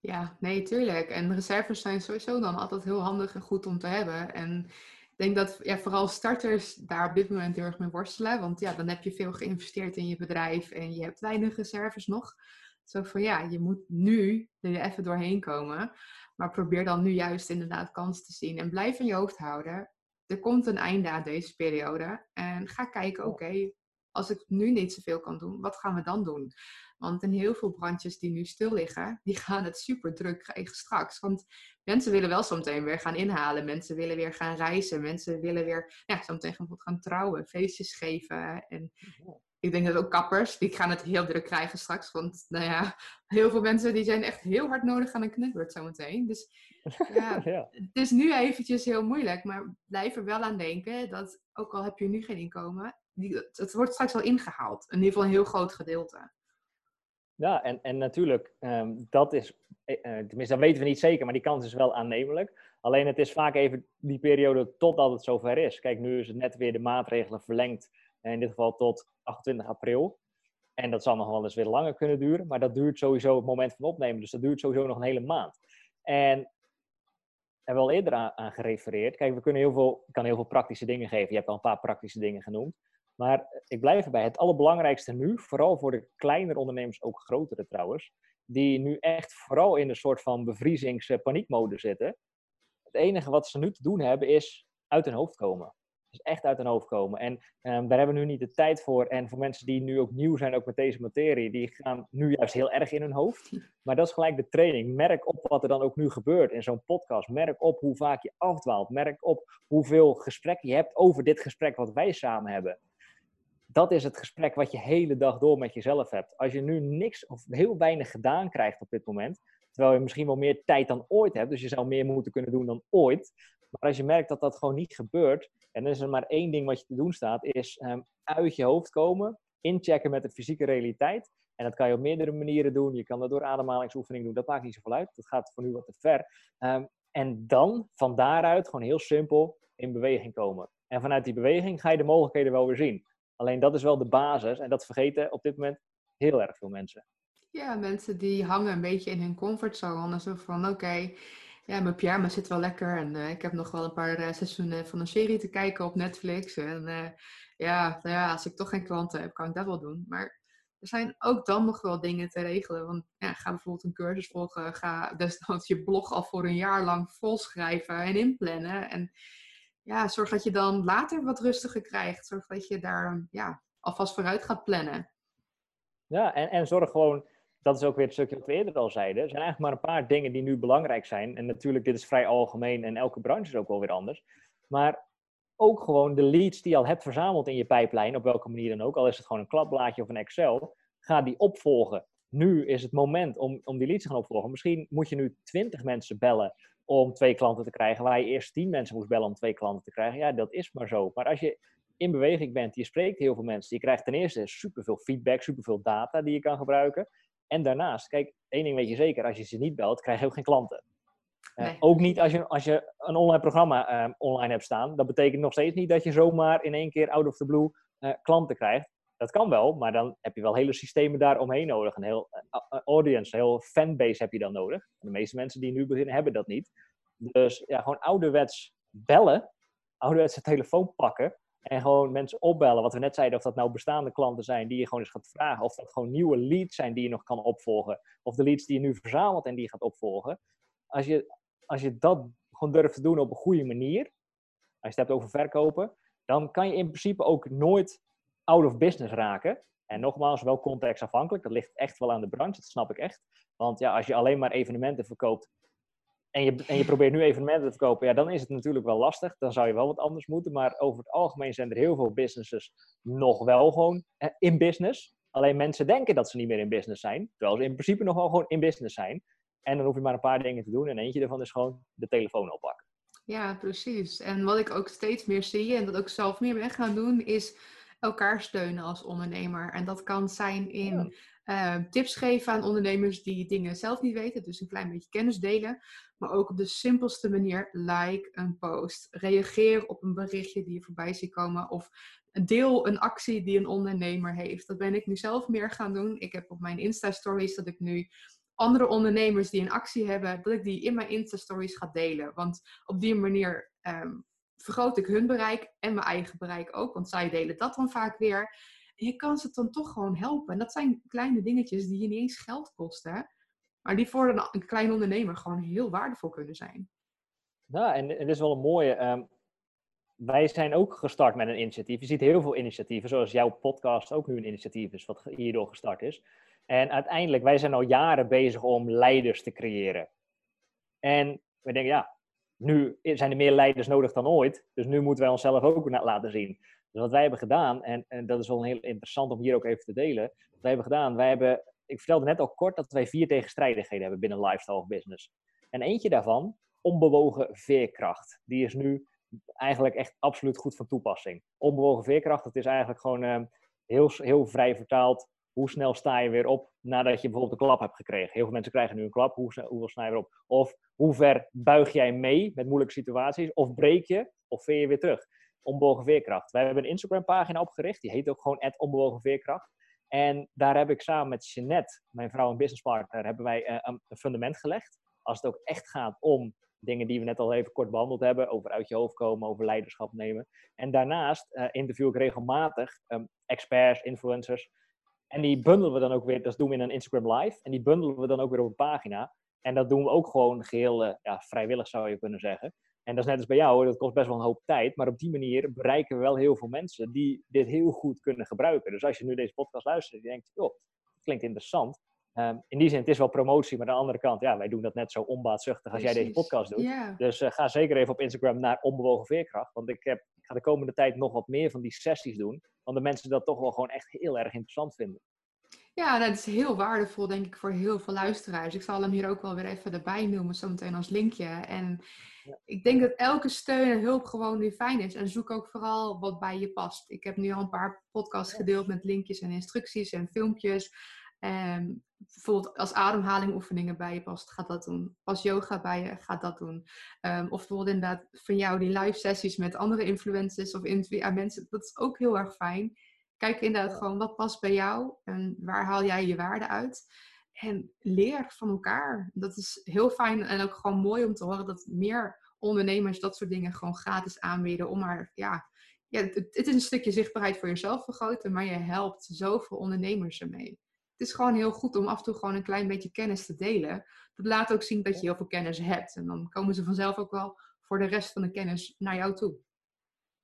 Ja, nee, tuurlijk. En reserves zijn sowieso dan altijd heel handig en goed om te hebben. En ik denk dat ja, vooral starters daar op dit moment heel erg mee worstelen. Want ja, dan heb je veel geïnvesteerd in je bedrijf en je hebt weinig reserves nog. Zo van ja, je moet nu er even doorheen komen. Maar probeer dan nu juist inderdaad kans te zien. En blijf in je hoofd houden. Er komt een einde aan deze periode. En ga kijken, oké, als ik nu niet zoveel kan doen, wat gaan we dan doen? Want in heel veel brandjes die nu stil liggen, die gaan het super druk krijgen straks. Want mensen willen wel zometeen weer gaan inhalen. Mensen willen weer gaan reizen. Mensen willen weer, ja, zometeen gaan, gaan trouwen, feestjes geven. En ik denk dat ook kappers, die gaan het heel druk krijgen straks. Want nou ja, heel veel mensen die zijn echt heel hard nodig aan een knipbeurt zometeen. Dus ja, ja, het is nu eventjes heel moeilijk. Maar blijf er wel aan denken dat ook al heb je nu geen inkomen, die, het wordt straks wel ingehaald. In ieder geval een heel groot gedeelte. Ja, en, en natuurlijk, um, dat is, uh, tenminste dat weten we niet zeker, maar die kans is wel aannemelijk. Alleen het is vaak even die periode totdat het zover is. Kijk, nu is het net weer de maatregelen verlengd, in dit geval tot 28 april. En dat zal nog wel eens weer langer kunnen duren, maar dat duurt sowieso het moment van opnemen. Dus dat duurt sowieso nog een hele maand. En hebben we al eerder aan, gerefereerd. Kijk, we kunnen heel veel, kan heel veel praktische dingen geven. Je hebt al een paar praktische dingen genoemd. Maar ik blijf erbij. Het allerbelangrijkste nu, vooral voor de kleinere ondernemers, ook grotere trouwens, die nu echt vooral in een soort van bevriezings-paniekmode zitten. Het enige wat ze nu te doen hebben is uit hun hoofd komen. Echt uit hun hoofd komen. En um, daar hebben we nu niet de tijd voor. En voor mensen die nu ook nieuw zijn, ook met deze materie, die gaan nu juist heel erg in hun hoofd. Maar dat is gelijk de training. Merk op wat er dan ook nu gebeurt in zo'n podcast. Merk op hoe vaak je afdwaalt. Merk op hoeveel gesprekken je hebt over dit gesprek wat wij samen hebben dat is het gesprek wat je hele dag door met jezelf hebt. Als je nu niks of heel weinig gedaan krijgt op dit moment, terwijl je misschien wel meer tijd dan ooit hebt, dus je zou meer moeten kunnen doen dan ooit. Maar als je merkt dat dat gewoon niet gebeurt, en dan is er maar één ding wat je te doen staat, is um, uit je hoofd komen, inchecken met de fysieke realiteit. En dat kan je op meerdere manieren doen. Je kan dat door ademhalingsoefening doen. Dat maakt niet zoveel uit. Dat gaat voor nu wat te ver. Um, en dan van daaruit gewoon heel simpel in beweging komen. En vanuit die beweging ga je de mogelijkheden wel weer zien. Alleen dat is wel de basis en dat vergeten op dit moment heel erg veel mensen. Ja, mensen die hangen een beetje in hun comfortzone. Zo van, oké, ja, mijn pyjama zit wel lekker. En uh, ik heb nog wel een paar uh, seizoenen van een serie te kijken op Netflix. En uh, ja, nou ja, als ik toch geen klanten heb, kan ik dat wel doen. Maar er zijn ook dan nog wel dingen te regelen. Want ja, ga bijvoorbeeld een cursus volgen. Ga desnoods je blog al voor een jaar lang volschrijven en inplannen. En ja, zorg dat je dan later wat rustiger krijgt. Zorg dat je daar ja, alvast vooruit gaat plannen. Ja, en, en zorg gewoon, dat is ook weer het stukje wat we eerder al zeiden. Er zijn eigenlijk maar een paar dingen die nu belangrijk zijn. En natuurlijk, dit is vrij algemeen en elke branche is ook wel weer anders. Maar ook gewoon de leads die je al hebt verzameld in je pijplijn, op welke manier dan ook, al is het gewoon een klapblaadje of een Excel, ga die opvolgen. Nu is het moment om, om die leads te gaan opvolgen. Misschien moet je nu 20 mensen bellen om twee klanten te krijgen, waar je eerst tien mensen moest bellen om twee klanten te krijgen. Ja, dat is maar zo. Maar als je in beweging bent, je spreekt heel veel mensen, je krijgt ten eerste superveel feedback, superveel data die je kan gebruiken. En daarnaast, kijk, één ding weet je zeker, als je ze niet belt, krijg je ook geen klanten. Uh, ook niet als je, als je een online programma uh, online hebt staan. Dat betekent nog steeds niet dat je zomaar in één keer out of the blue uh, klanten krijgt. Dat kan wel, maar dan heb je wel hele systemen daar omheen nodig. Een heel uh, audience, een heel fanbase heb je dan nodig. De meeste mensen die nu beginnen hebben dat niet. Dus ja, gewoon ouderwets bellen, ouderwets de telefoon pakken en gewoon mensen opbellen. Wat we net zeiden, of dat nou bestaande klanten zijn die je gewoon eens gaat vragen. Of dat gewoon nieuwe leads zijn die je nog kan opvolgen. Of de leads die je nu verzamelt en die je gaat opvolgen. Als je, als je dat gewoon durft te doen op een goede manier, als je het hebt over verkopen, dan kan je in principe ook nooit out of business raken. En nogmaals, wel contextafhankelijk. Dat ligt echt wel aan de branche, dat snap ik echt. Want ja, als je alleen maar evenementen verkoopt en je, en je probeert nu evenementen te verkopen, ja, dan is het natuurlijk wel lastig. Dan zou je wel wat anders moeten. Maar over het algemeen zijn er heel veel businesses nog wel gewoon in business. Alleen mensen denken dat ze niet meer in business zijn, terwijl ze in principe nog wel gewoon in business zijn. En dan hoef je maar een paar dingen te doen en eentje daarvan is gewoon de telefoon oppakken. Ja, precies. En wat ik ook steeds meer zie en dat ook zelf meer ben gaan doen, is elkaar steunen als ondernemer. En dat kan zijn in uh, tips geven aan ondernemers die dingen zelf niet weten, dus een klein beetje kennis delen. Maar ook op de simpelste manier, like een post. Reageer op een berichtje die je voorbij ziet komen. Of deel een actie die een ondernemer heeft. Dat ben ik nu zelf meer gaan doen. Ik heb op mijn Insta-stories dat ik nu andere ondernemers die een actie hebben, dat ik die in mijn Insta-stories ga delen. Want op die manier um, vergroot ik hun bereik en mijn eigen bereik ook. Want zij delen dat dan vaak weer. Je kan ze dan toch gewoon helpen. En dat zijn kleine dingetjes die je niet eens geld kosten. Maar die voor een, klein ondernemer gewoon heel waardevol kunnen zijn. Ja, en het is wel een mooie. Um, wij zijn ook gestart met een initiatief. Je ziet heel veel initiatieven, zoals jouw podcast ook nu een initiatief is, wat hierdoor gestart is. En uiteindelijk, wij zijn al jaren bezig om leiders te creëren. En we denken, ja, nu zijn er meer leiders nodig dan ooit. Dus nu moeten wij onszelf ook laten zien. Dus wat wij hebben gedaan, en, en dat is wel heel interessant om hier ook even te delen. Wat wij hebben gedaan, wij hebben, ik vertelde net al kort dat wij vier tegenstrijdigheden hebben binnen lifestyle business. En eentje daarvan, onbewogen veerkracht. Die is nu eigenlijk echt absoluut goed van toepassing. Onbewogen veerkracht, dat is eigenlijk gewoon uh, heel, heel vrij vertaald hoe snel sta je weer op nadat je bijvoorbeeld een klap hebt gekregen? Heel veel mensen krijgen nu een klap. Hoe snel, hoeveel sta je weer op? Of hoe ver buig jij mee met moeilijke situaties? Of breek je? Of veer je weer terug? Onbewogen veerkracht. Wij hebben een Instagram pagina opgericht. Die heet ook gewoon onbewogen veerkracht. En daar heb ik samen met Jeanette, mijn vrouw en businesspartner, hebben wij uh, een fundament gelegd. Als het ook echt gaat om dingen die we net al even kort behandeld hebben, over uit je hoofd komen, over leiderschap nemen. En daarnaast uh, interview ik regelmatig um, experts, influencers, en die bundelen we dan ook weer, dat doen we in een Instagram Live. En die bundelen we dan ook weer op een pagina. En dat doen we ook gewoon geheel uh, ja, vrijwillig, zou je kunnen zeggen. En dat is net als bij jou, dat kost best wel een hoop tijd. Maar op die manier bereiken we wel heel veel mensen die dit heel goed kunnen gebruiken. Dus als je nu deze podcast luistert en je denkt, joh, dat klinkt interessant. Um, in die zin, het is wel promotie, maar aan de andere kant, ja, wij doen dat net zo onbaatzuchtig als jij deze podcast doet. Yeah. Dus uh, ga zeker even op Instagram naar Onbewogen Veerkracht. Want ik, heb, ik ga de komende tijd nog wat meer van die sessies doen want de mensen dat toch wel gewoon echt heel erg interessant vinden. Ja, dat is heel waardevol, denk ik, voor heel veel luisteraars. Ik zal hem hier ook wel weer even erbij noemen, zometeen als linkje. En ja. ik denk dat elke steun en hulp gewoon weer fijn is. En zoek ook vooral wat bij je past. Ik heb nu al een paar podcasts gedeeld met linkjes en instructies en filmpjes. En bijvoorbeeld als ademhalingoefeningen bij je past, gaat dat doen. Als yoga bij je, gaat dat doen. Um, of bijvoorbeeld inderdaad van jou die live sessies met andere influencers of mensen. Dat is ook heel erg fijn. Kijk inderdaad gewoon wat past bij jou en waar haal jij je waarde uit. En leer van elkaar. Dat is heel fijn en ook gewoon mooi om te horen dat meer ondernemers dat soort dingen gewoon gratis aanbieden. Om maar, ja, ja het, het is een stukje zichtbaarheid voor jezelf vergroten, maar je helpt zoveel ondernemers ermee het is gewoon heel goed om af en toe gewoon een klein beetje kennis te delen. Dat laat ook zien dat je heel veel kennis hebt. En dan komen ze vanzelf ook wel voor de rest van de kennis naar jou toe.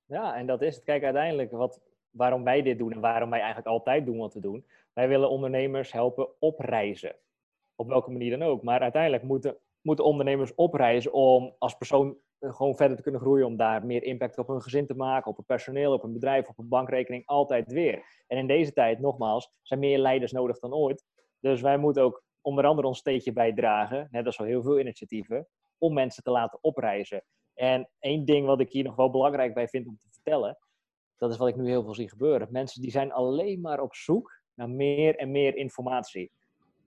Ja, en dat is het. Kijk, uiteindelijk wat, waarom wij dit doen en waarom wij eigenlijk altijd doen wat we doen. Wij willen ondernemers helpen opreizen. Op welke manier dan ook. Maar uiteindelijk moeten, moeten ondernemers opreizen om als persoon gewoon verder te kunnen groeien, om daar meer impact op hun gezin te maken, op het personeel, op een bedrijf, op een bankrekening, altijd weer. En in deze tijd, nogmaals, zijn meer leiders nodig dan ooit. Dus wij moeten ook onder andere ons steentje bijdragen, net als al heel veel initiatieven, om mensen te laten opreizen. En één ding wat ik hier nog wel belangrijk bij vind om te vertellen, dat is wat ik nu heel veel zie gebeuren. Mensen die zijn alleen maar op zoek naar meer en meer informatie.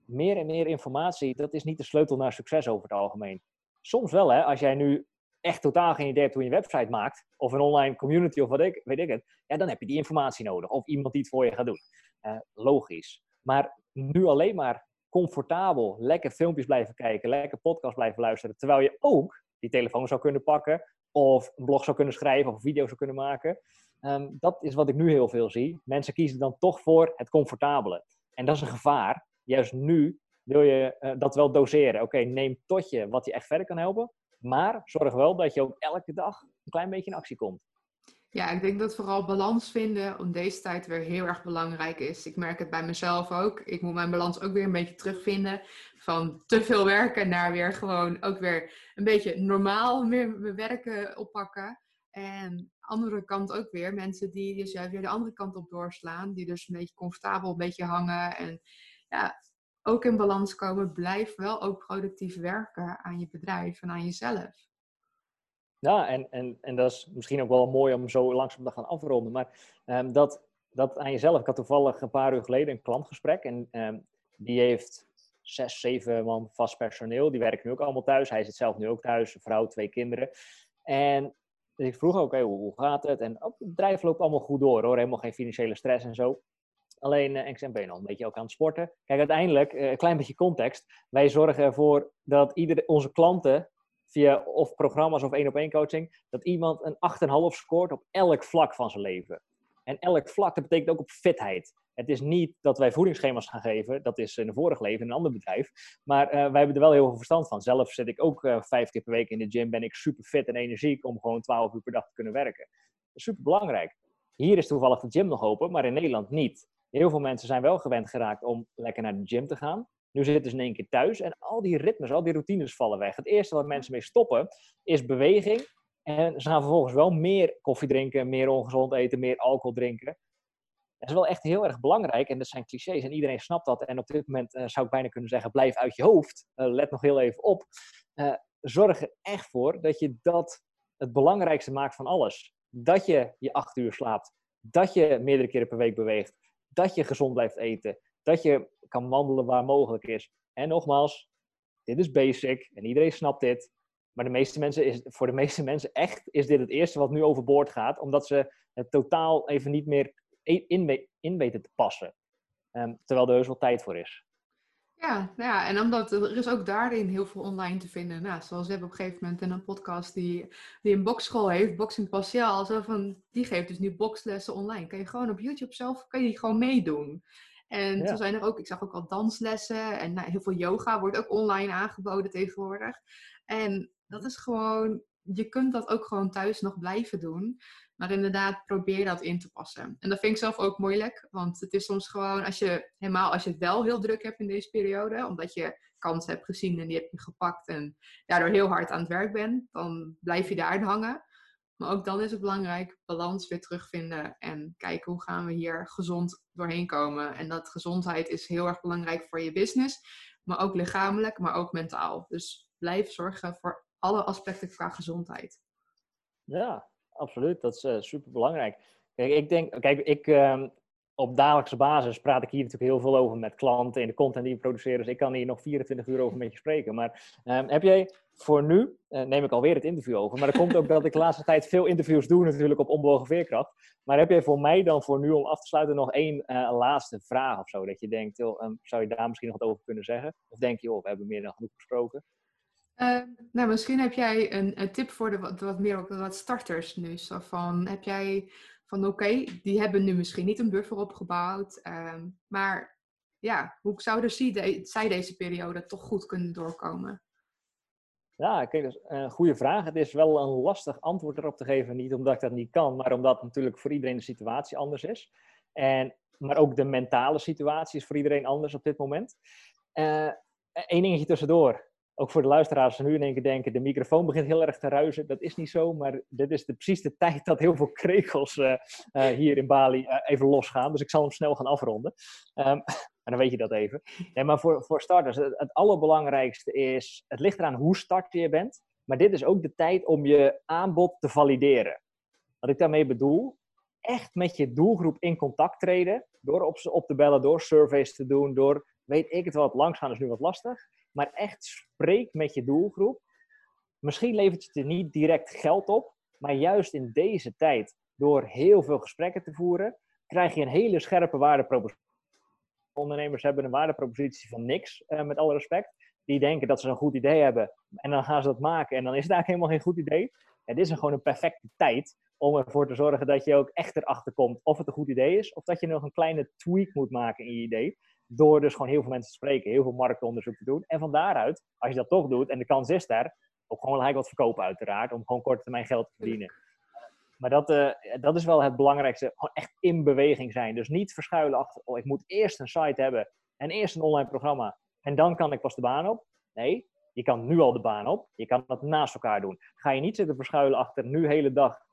Meer en meer informatie, dat is niet de sleutel naar succes over het algemeen. Soms wel, hè, als jij nu echt totaal geen idee hebt hoe je een website maakt, of een online community of wat ik, weet ik het, ja, dan heb je die informatie nodig. Of iemand die het voor je gaat doen. Uh, logisch. Maar nu alleen maar comfortabel, lekker filmpjes blijven kijken, lekker podcast blijven luisteren, terwijl je ook die telefoon zou kunnen pakken, of een blog zou kunnen schrijven, of een video zou kunnen maken. Um, dat is wat ik nu heel veel zie. Mensen kiezen dan toch voor het comfortabele. En dat is een gevaar. Juist nu wil je uh, dat wel doseren. Oké, neem tot je wat je echt verder kan helpen. Maar zorg wel dat je ook elke dag een klein beetje in actie komt. Ja, ik denk dat vooral balans vinden om deze tijd weer heel erg belangrijk is. Ik merk het bij mezelf ook. Ik moet mijn balans ook weer een beetje terugvinden. Van te veel werken naar weer gewoon ook weer een beetje normaal meer werken oppakken. En andere kant ook weer mensen die dus juist weer de andere kant op doorslaan. Die dus een beetje comfortabel, een beetje hangen. En ja, ook in balans komen. Blijf wel ook productief werken aan je bedrijf en aan jezelf. Ja, en, en, en dat is misschien ook wel mooi om zo langzaam te gaan afronden. Maar um, dat, dat aan jezelf. Ik had toevallig een paar uur geleden een klantgesprek. En um, die heeft zes, zeven man vast personeel. Die werken nu ook allemaal thuis. Hij zit zelf nu ook thuis, een vrouw, twee kinderen. En dus ik vroeg ook, hoe, gaat het? En oh, het bedrijf loopt allemaal goed door hoor, helemaal geen financiële stress en zo. Alleen, uh, ik ben nog een beetje ook aan het sporten. Kijk, uiteindelijk, uh, een klein beetje context. Wij zorgen ervoor dat iedere, onze klanten, via of programma's of één op één coaching, dat iemand een 8,5 scoort op elk vlak van zijn leven. En elk vlak, dat betekent ook op fitheid. Het is niet dat wij voedingsschema's gaan geven, dat is in een vorig leven in een ander bedrijf. Maar uh, wij hebben er wel heel veel verstand van. Zelf zit ik ook uh, vijf keer per week in de gym, ben ik super fit en energiek om gewoon 12 uur per dag te kunnen werken. Super belangrijk. Hier is toevallig de gym nog open, maar in Nederland niet. Heel veel mensen zijn wel gewend geraakt om lekker naar de gym te gaan. Nu zitten ze in één keer thuis en al die ritmes, al die routines vallen weg. Het eerste wat mensen mee stoppen is beweging. En ze gaan vervolgens wel meer koffie drinken, meer ongezond eten, meer alcohol drinken. Dat is wel echt heel erg belangrijk en dat zijn clichés en iedereen snapt dat. En op dit moment uh, zou ik bijna kunnen zeggen, blijf uit je hoofd. Uh, let nog heel even op. Uh, zorg er echt voor dat je dat het belangrijkste maakt van alles. Dat je je acht uur slaapt. Dat je meerdere keren per week beweegt. Dat je gezond blijft eten. Dat je kan wandelen waar mogelijk is. En nogmaals, dit is basic en iedereen snapt dit. Maar de meeste mensen is, voor de meeste mensen echt is dit het eerste wat nu overboord gaat. Omdat ze het totaal even niet meer in, in weten te passen. Um, terwijl er dus wel tijd voor is. Ja, ja, en omdat er is ook daarin heel veel online te vinden. Nou, zoals we hebben op een gegeven moment in een podcast die, die een boxschool heeft, Boxing zo van, die geeft dus nu boxlessen online. Kan je gewoon op YouTube zelf, kan je die gewoon meedoen. En ja. toen zijn er ook, ik zag ook al danslessen en nou, heel veel yoga wordt ook online aangeboden tegenwoordig. En dat is gewoon, je kunt dat ook gewoon thuis nog blijven doen. Maar inderdaad, probeer dat in te passen. En dat vind ik zelf ook moeilijk. Want het is soms gewoon, als je, helemaal als je het wel heel druk hebt in deze periode, omdat je kansen hebt gezien en die heb je gepakt en daardoor heel hard aan het werk bent, dan blijf je daar hangen. Maar ook dan is het belangrijk balans weer terugvinden en kijken hoe gaan we hier gezond doorheen komen. En dat gezondheid is heel erg belangrijk voor je business, maar ook lichamelijk, maar ook mentaal. Dus blijf zorgen voor alle aspecten qua gezondheid. Ja, absoluut. Dat is uh, super belangrijk. Kijk, ik denk, kijk, ik, uh, op dagelijkse basis praat ik hier natuurlijk heel veel over met klanten en de content die je produceert. Dus ik kan hier nog 24 uur over met je spreken. Maar um, heb jij voor nu, uh, neem ik alweer het interview over, maar dat komt ook dat ik de laatste tijd veel interviews doe natuurlijk op onbewogen veerkracht. Maar heb jij voor mij dan voor nu om af te sluiten nog één uh, laatste vraag of zo? Dat je denkt, joh, um, zou je daar misschien nog wat over kunnen zeggen? Of denk je, joh, we hebben meer dan genoeg besproken? Uh, nou, misschien heb jij een, een, tip voor de wat, meer wat starters nu. Zo van, heb jij van oké, die hebben nu misschien niet een buffer opgebouwd. Uh, maar ja, hoe zouden de, zij deze periode toch goed kunnen doorkomen? Ja, kijk, dat is een goede vraag. Het is wel een lastig antwoord erop te geven. Niet omdat ik dat niet kan, maar omdat natuurlijk voor iedereen de situatie anders is. En, maar ook de mentale situatie is voor iedereen anders op dit moment. Eén uh, dingetje tussendoor ook voor de luisteraars nu in één keer denken, de microfoon begint heel erg te ruizen. Dat is niet zo, maar dit is de, precies de tijd dat heel veel krekels uh, uh, hier in Bali uh, even losgaan. Dus ik zal hem snel gaan afronden. Um, en dan weet je dat even. Maar voor, voor starters, het, allerbelangrijkste is, het ligt eraan hoe start je bent. Maar dit is ook de tijd om je aanbod te valideren. Wat ik daarmee bedoel, echt met je doelgroep in contact treden. Door op ze op te bellen, door surveys te doen, door, weet ik het wel, langsgaan is nu wat lastig maar echt spreek met je doelgroep. Misschien levert het je niet direct geld op, maar juist in deze tijd, door heel veel gesprekken te voeren, krijg je een hele scherpe waardepropositie. Ondernemers hebben een waardepropositie van niks, uh, met alle respect. Die denken dat ze een goed idee hebben en dan gaan ze dat maken en dan is het eigenlijk helemaal geen goed idee. Het is gewoon een perfecte tijd om ervoor te zorgen dat je ook echt erachter komt of het een goed idee is, of dat je nog een kleine tweak moet maken in je idee. Door dus gewoon heel veel mensen te spreken, heel veel marktonderzoek te doen. En van daaruit, als je dat toch doet, en de kans is daar, ook gewoon gelijk wat verkopen uiteraard, om gewoon korte termijn geld te verdienen. Maar dat, uh, dat is wel het belangrijkste, gewoon echt in beweging zijn. Dus niet verschuilen achter, oh, ik moet eerst een site hebben en eerst een online programma. En dan kan ik pas de baan op. Nee, je kan nu al de baan op. Je kan dat naast elkaar doen. Ga je niet zitten verschuilen achter nu de hele dag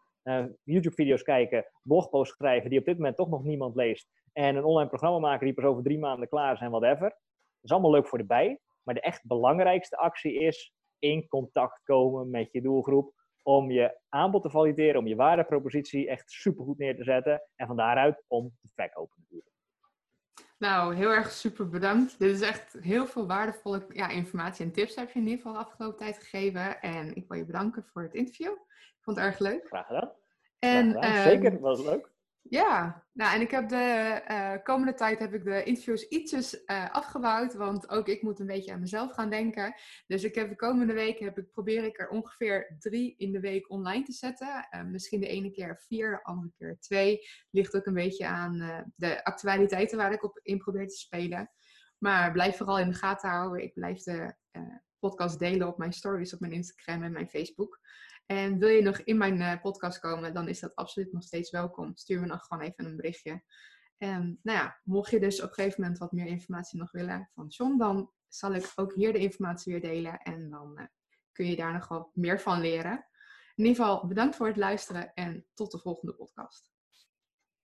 YouTube-video's kijken, blogposts schrijven die op dit moment toch nog niemand leest. En een online programma maken die pas over drie maanden klaar en whatever. Dat is allemaal leuk voor de bij. Maar de echt belangrijkste actie is in contact komen met je doelgroep. Om je aanbod te valideren, om je waardepropositie echt supergoed neer te zetten. En van daaruit om te verkopen. Nou, heel erg super bedankt. Dit is echt heel veel waardevolle ja, informatie en tips heb je in ieder geval de afgelopen tijd gegeven. En ik wil je bedanken voor het interview. Vond het erg leuk. Graag gedaan. En, Graag gedaan. Zeker, was leuk. Ja, nou en ik heb de uh, komende tijd heb ik de interviews ietsjes uh, afgebouwd, want ook ik moet een beetje aan mezelf gaan denken. Dus ik heb de komende weken heb ik, probeer ik er ongeveer drie in de week online te zetten. Uh, misschien de ene keer vier, de andere keer twee. Ligt ook een beetje aan de actualiteiten waar ik op in probeer te spelen. Maar blijf vooral in de gaten houden. Ik blijf de podcast delen op mijn stories op mijn Instagram en mijn Facebook. En wil je nog in mijn uh, podcast komen, dan is dat absoluut nog steeds welkom. Stuur me nog gewoon even een berichtje. En nou ja, mocht je dus op een gegeven moment wat meer informatie nog willen van John, dan zal ik ook hier de informatie weer delen. En dan uh, kun je daar nog wat meer van leren. In ieder geval bedankt voor het luisteren en tot de volgende podcast.